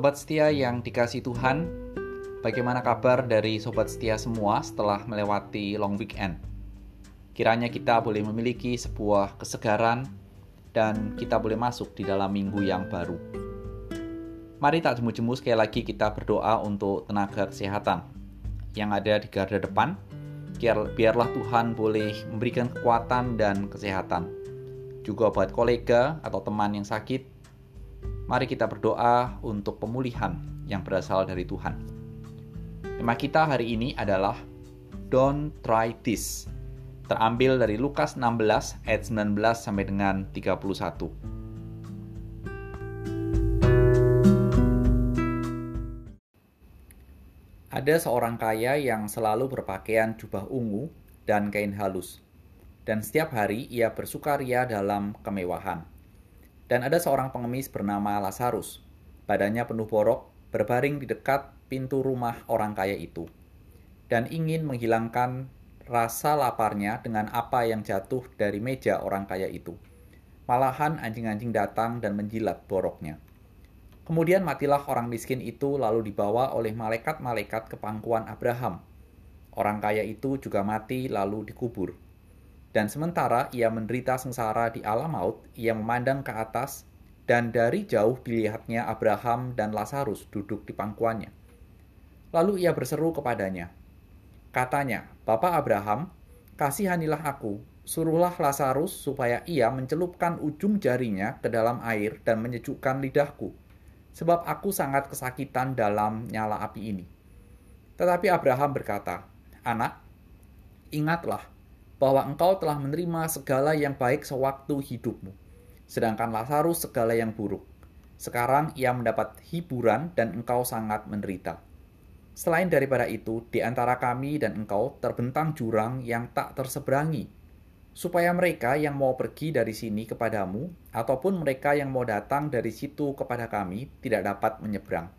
Sobat setia yang dikasih Tuhan, bagaimana kabar dari sobat setia semua setelah melewati long weekend? Kiranya kita boleh memiliki sebuah kesegaran dan kita boleh masuk di dalam minggu yang baru. Mari tak jemu-jemu sekali lagi kita berdoa untuk tenaga kesehatan yang ada di garda depan. Biarlah Tuhan boleh memberikan kekuatan dan kesehatan. Juga buat kolega atau teman yang sakit, mari kita berdoa untuk pemulihan yang berasal dari Tuhan. Tema kita hari ini adalah Don't try this. Terambil dari Lukas 16 ayat 19 sampai dengan 31. Ada seorang kaya yang selalu berpakaian jubah ungu dan kain halus, dan setiap hari ia bersukaria dalam kemewahan. Dan ada seorang pengemis bernama Lazarus, badannya penuh borok, berbaring di dekat pintu rumah orang kaya itu, dan ingin menghilangkan rasa laparnya dengan apa yang jatuh dari meja orang kaya itu. Malahan anjing-anjing datang dan menjilat boroknya. Kemudian matilah orang miskin itu lalu dibawa oleh malaikat-malaikat ke pangkuan Abraham. Orang kaya itu juga mati lalu dikubur. Dan sementara ia menderita sengsara di alam maut, ia memandang ke atas dan dari jauh dilihatnya Abraham dan Lazarus duduk di pangkuannya. Lalu ia berseru kepadanya. Katanya, Bapak Abraham, kasihanilah aku, suruhlah Lazarus supaya ia mencelupkan ujung jarinya ke dalam air dan menyejukkan lidahku, sebab aku sangat kesakitan dalam nyala api ini. Tetapi Abraham berkata, Anak, ingatlah bahwa engkau telah menerima segala yang baik sewaktu hidupmu, sedangkan Lazarus segala yang buruk. Sekarang ia mendapat hiburan dan engkau sangat menderita. Selain daripada itu, di antara kami dan engkau terbentang jurang yang tak terseberangi, supaya mereka yang mau pergi dari sini kepadamu, ataupun mereka yang mau datang dari situ kepada kami, tidak dapat menyeberang.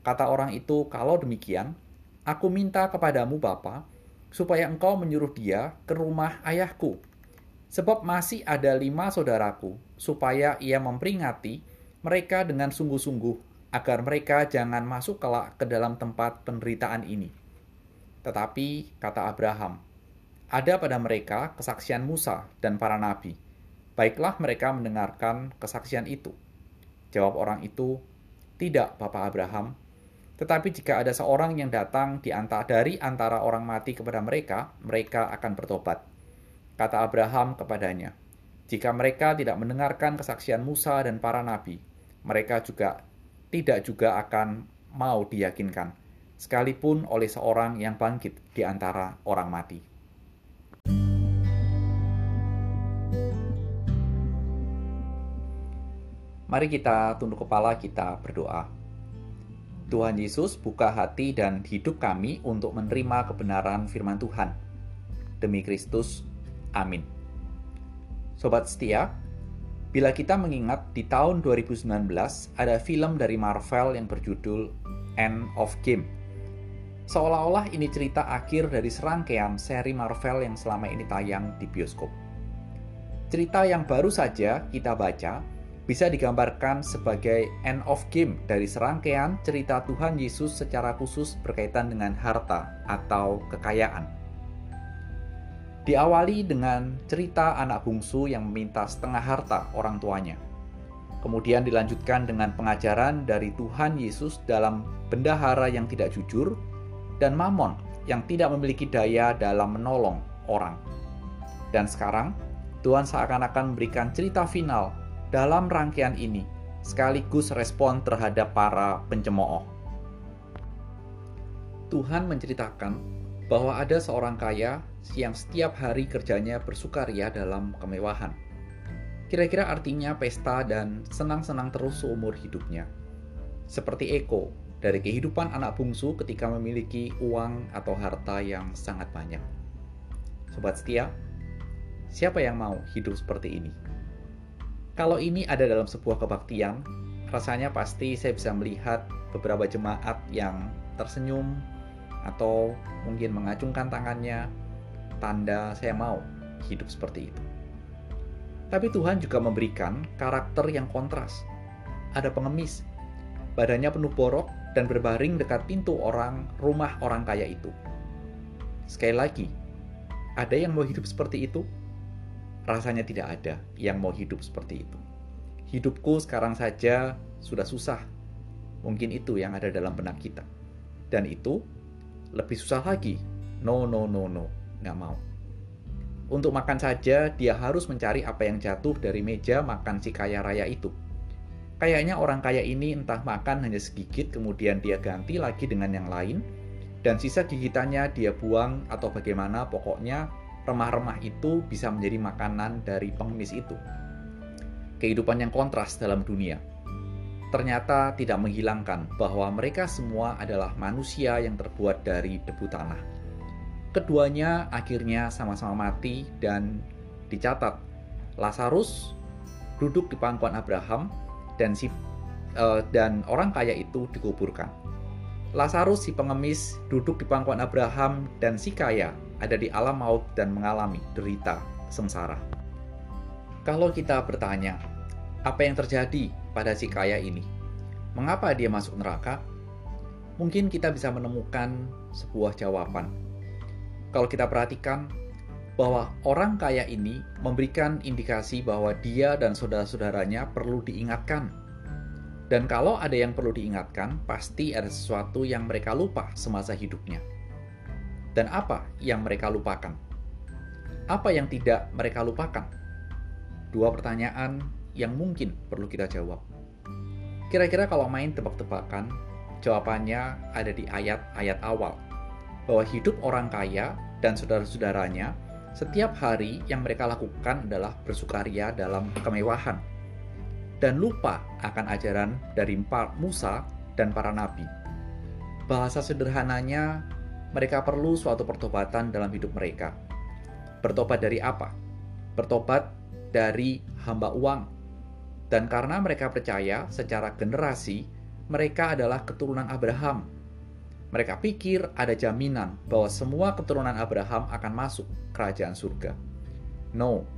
Kata orang itu, kalau demikian, aku minta kepadamu Bapa, supaya engkau menyuruh dia ke rumah ayahku. Sebab masih ada lima saudaraku, supaya ia memperingati mereka dengan sungguh-sungguh, agar mereka jangan masuk kelak ke dalam tempat penderitaan ini. Tetapi, kata Abraham, ada pada mereka kesaksian Musa dan para nabi. Baiklah mereka mendengarkan kesaksian itu. Jawab orang itu, "Tidak, Bapak Abraham. Tetapi jika ada seorang yang datang di antara dari antara orang mati kepada mereka, mereka akan bertobat." Kata Abraham kepadanya, "Jika mereka tidak mendengarkan kesaksian Musa dan para nabi, mereka juga tidak juga akan mau diyakinkan, sekalipun oleh seorang yang bangkit di antara orang mati." Mari kita tunduk kepala, kita berdoa. Tuhan Yesus, buka hati dan hidup kami untuk menerima kebenaran firman Tuhan. Demi Kristus, amin. Sobat setia, bila kita mengingat di tahun 2019 ada film dari Marvel yang berjudul End of Game. Seolah-olah ini cerita akhir dari serangkaian seri Marvel yang selama ini tayang di bioskop. Cerita yang baru saja kita baca bisa digambarkan sebagai end of game dari serangkaian cerita Tuhan Yesus secara khusus berkaitan dengan harta atau kekayaan. Diawali dengan cerita anak bungsu yang meminta setengah harta orang tuanya. Kemudian dilanjutkan dengan pengajaran dari Tuhan Yesus dalam bendahara yang tidak jujur dan mamon yang tidak memiliki daya dalam menolong orang. Dan sekarang, Tuhan seakan-akan memberikan cerita final dalam rangkaian ini, sekaligus respon terhadap para pencemooh. Tuhan menceritakan bahwa ada seorang kaya yang setiap hari kerjanya bersukaria dalam kemewahan. Kira-kira artinya pesta dan senang-senang terus seumur hidupnya. Seperti Eko dari kehidupan anak bungsu ketika memiliki uang atau harta yang sangat banyak. Sobat setia, siapa yang mau hidup seperti ini? Kalau ini ada dalam sebuah kebaktian, rasanya pasti saya bisa melihat beberapa jemaat yang tersenyum atau mungkin mengacungkan tangannya, tanda saya mau hidup seperti itu. Tapi Tuhan juga memberikan karakter yang kontras. Ada pengemis badannya penuh borok, dan berbaring dekat pintu orang rumah orang kaya itu. Sekali lagi, ada yang mau hidup seperti itu? Rasanya tidak ada yang mau hidup seperti itu. Hidupku sekarang saja sudah susah. Mungkin itu yang ada dalam benak kita. Dan itu lebih susah lagi. No, no, no, no. Nggak mau. Untuk makan saja, dia harus mencari apa yang jatuh dari meja makan si kaya raya itu Kayaknya orang kaya ini entah makan hanya segigit, kemudian dia ganti lagi dengan yang lain, dan sisa gigitannya dia buang atau bagaimana, pokoknya remah-remah itu bisa menjadi makanan dari pengemis itu. Kehidupan yang kontras dalam dunia ternyata tidak menghilangkan bahwa mereka semua adalah manusia yang terbuat dari debu tanah. Keduanya akhirnya sama-sama mati dan dicatat Lazarus duduk di pangkuan Abraham dan si uh, dan orang kaya itu dikuburkan. Lazarus si pengemis duduk di pangkuan Abraham dan si kaya ada di alam maut dan mengalami derita sengsara. Kalau kita bertanya, apa yang terjadi pada si kaya ini? Mengapa dia masuk neraka? Mungkin kita bisa menemukan sebuah jawaban. Kalau kita perhatikan bahwa orang kaya ini memberikan indikasi bahwa dia dan saudara-saudaranya perlu diingatkan. Dan kalau ada yang perlu diingatkan, pasti ada sesuatu yang mereka lupa semasa hidupnya. Dan apa yang mereka lupakan? Apa yang tidak mereka lupakan? Dua pertanyaan yang mungkin perlu kita jawab. Kira-kira kalau main tebak-tebakan, jawabannya ada di ayat-ayat awal. Bahwa hidup orang kaya dan saudara-saudaranya setiap hari yang mereka lakukan adalah bersukaria dalam kemewahan dan lupa akan ajaran dari Musa dan para nabi. Bahasa sederhananya, mereka perlu suatu pertobatan dalam hidup mereka. Bertobat dari apa? Bertobat dari hamba uang. Dan karena mereka percaya secara generasi, mereka adalah keturunan Abraham, mereka pikir ada jaminan bahwa semua keturunan Abraham akan masuk kerajaan surga. No,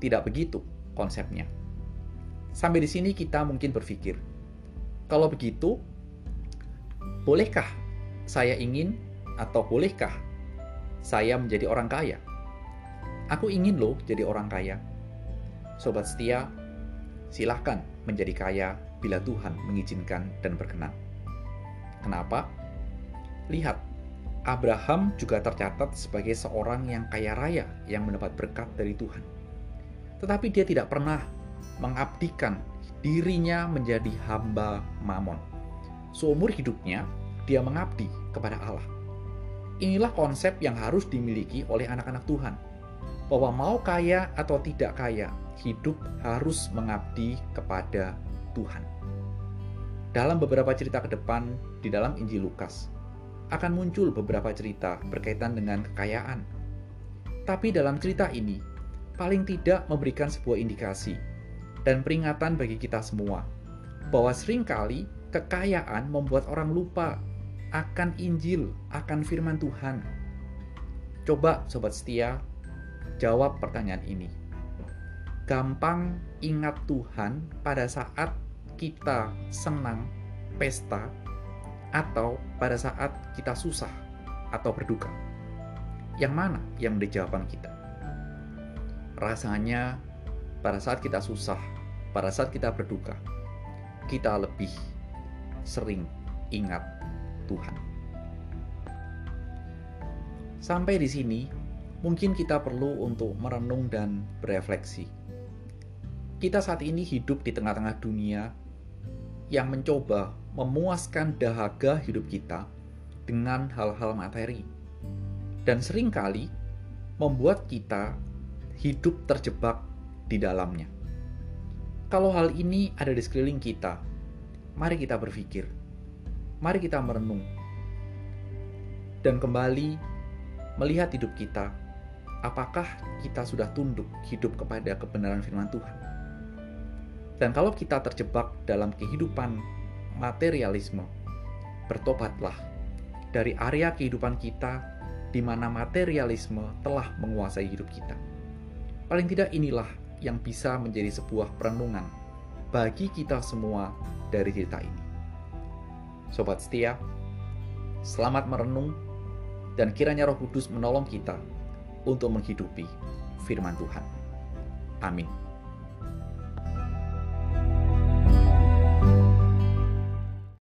tidak begitu konsepnya. Sampai di sini kita mungkin berpikir, kalau begitu, bolehkah saya ingin atau bolehkah saya menjadi orang kaya? Aku ingin loh jadi orang kaya. Sobat setia, silahkan menjadi kaya bila Tuhan mengizinkan dan berkenan. Kenapa? Lihat, Abraham juga tercatat sebagai seorang yang kaya raya yang mendapat berkat dari Tuhan. Tetapi dia tidak pernah mengabdikan dirinya menjadi hamba mamon. Seumur hidupnya, dia mengabdi kepada Allah. Inilah konsep yang harus dimiliki oleh anak-anak Tuhan. Bahwa mau kaya atau tidak kaya, hidup harus mengabdi kepada Tuhan. Dalam beberapa cerita ke depan di dalam Injil Lukas, akan muncul beberapa cerita berkaitan dengan kekayaan. Tapi dalam cerita ini, paling tidak memberikan sebuah indikasi dan peringatan bagi kita semua bahwa sering kali kekayaan membuat orang lupa akan Injil, akan firman Tuhan. Coba sobat setia, jawab pertanyaan ini. Gampang ingat Tuhan pada saat kita senang, pesta, atau pada saat kita susah atau berduka? Yang mana yang menjadi jawaban kita? Rasanya pada saat kita susah, pada saat kita berduka, kita lebih sering ingat Tuhan. Sampai di sini, mungkin kita perlu untuk merenung dan berefleksi. Kita saat ini hidup di tengah-tengah dunia yang mencoba memuaskan dahaga hidup kita dengan hal-hal materi. Dan sering kali membuat kita hidup terjebak di dalamnya. Kalau hal ini ada di sekeliling kita, mari kita berpikir. Mari kita merenung. Dan kembali melihat hidup kita, apakah kita sudah tunduk hidup kepada kebenaran firman Tuhan? Dan kalau kita terjebak dalam kehidupan materialisme. Bertobatlah dari area kehidupan kita di mana materialisme telah menguasai hidup kita. Paling tidak inilah yang bisa menjadi sebuah perenungan bagi kita semua dari cerita ini. Sobat setia, selamat merenung dan kiranya Roh Kudus menolong kita untuk menghidupi firman Tuhan. Amin.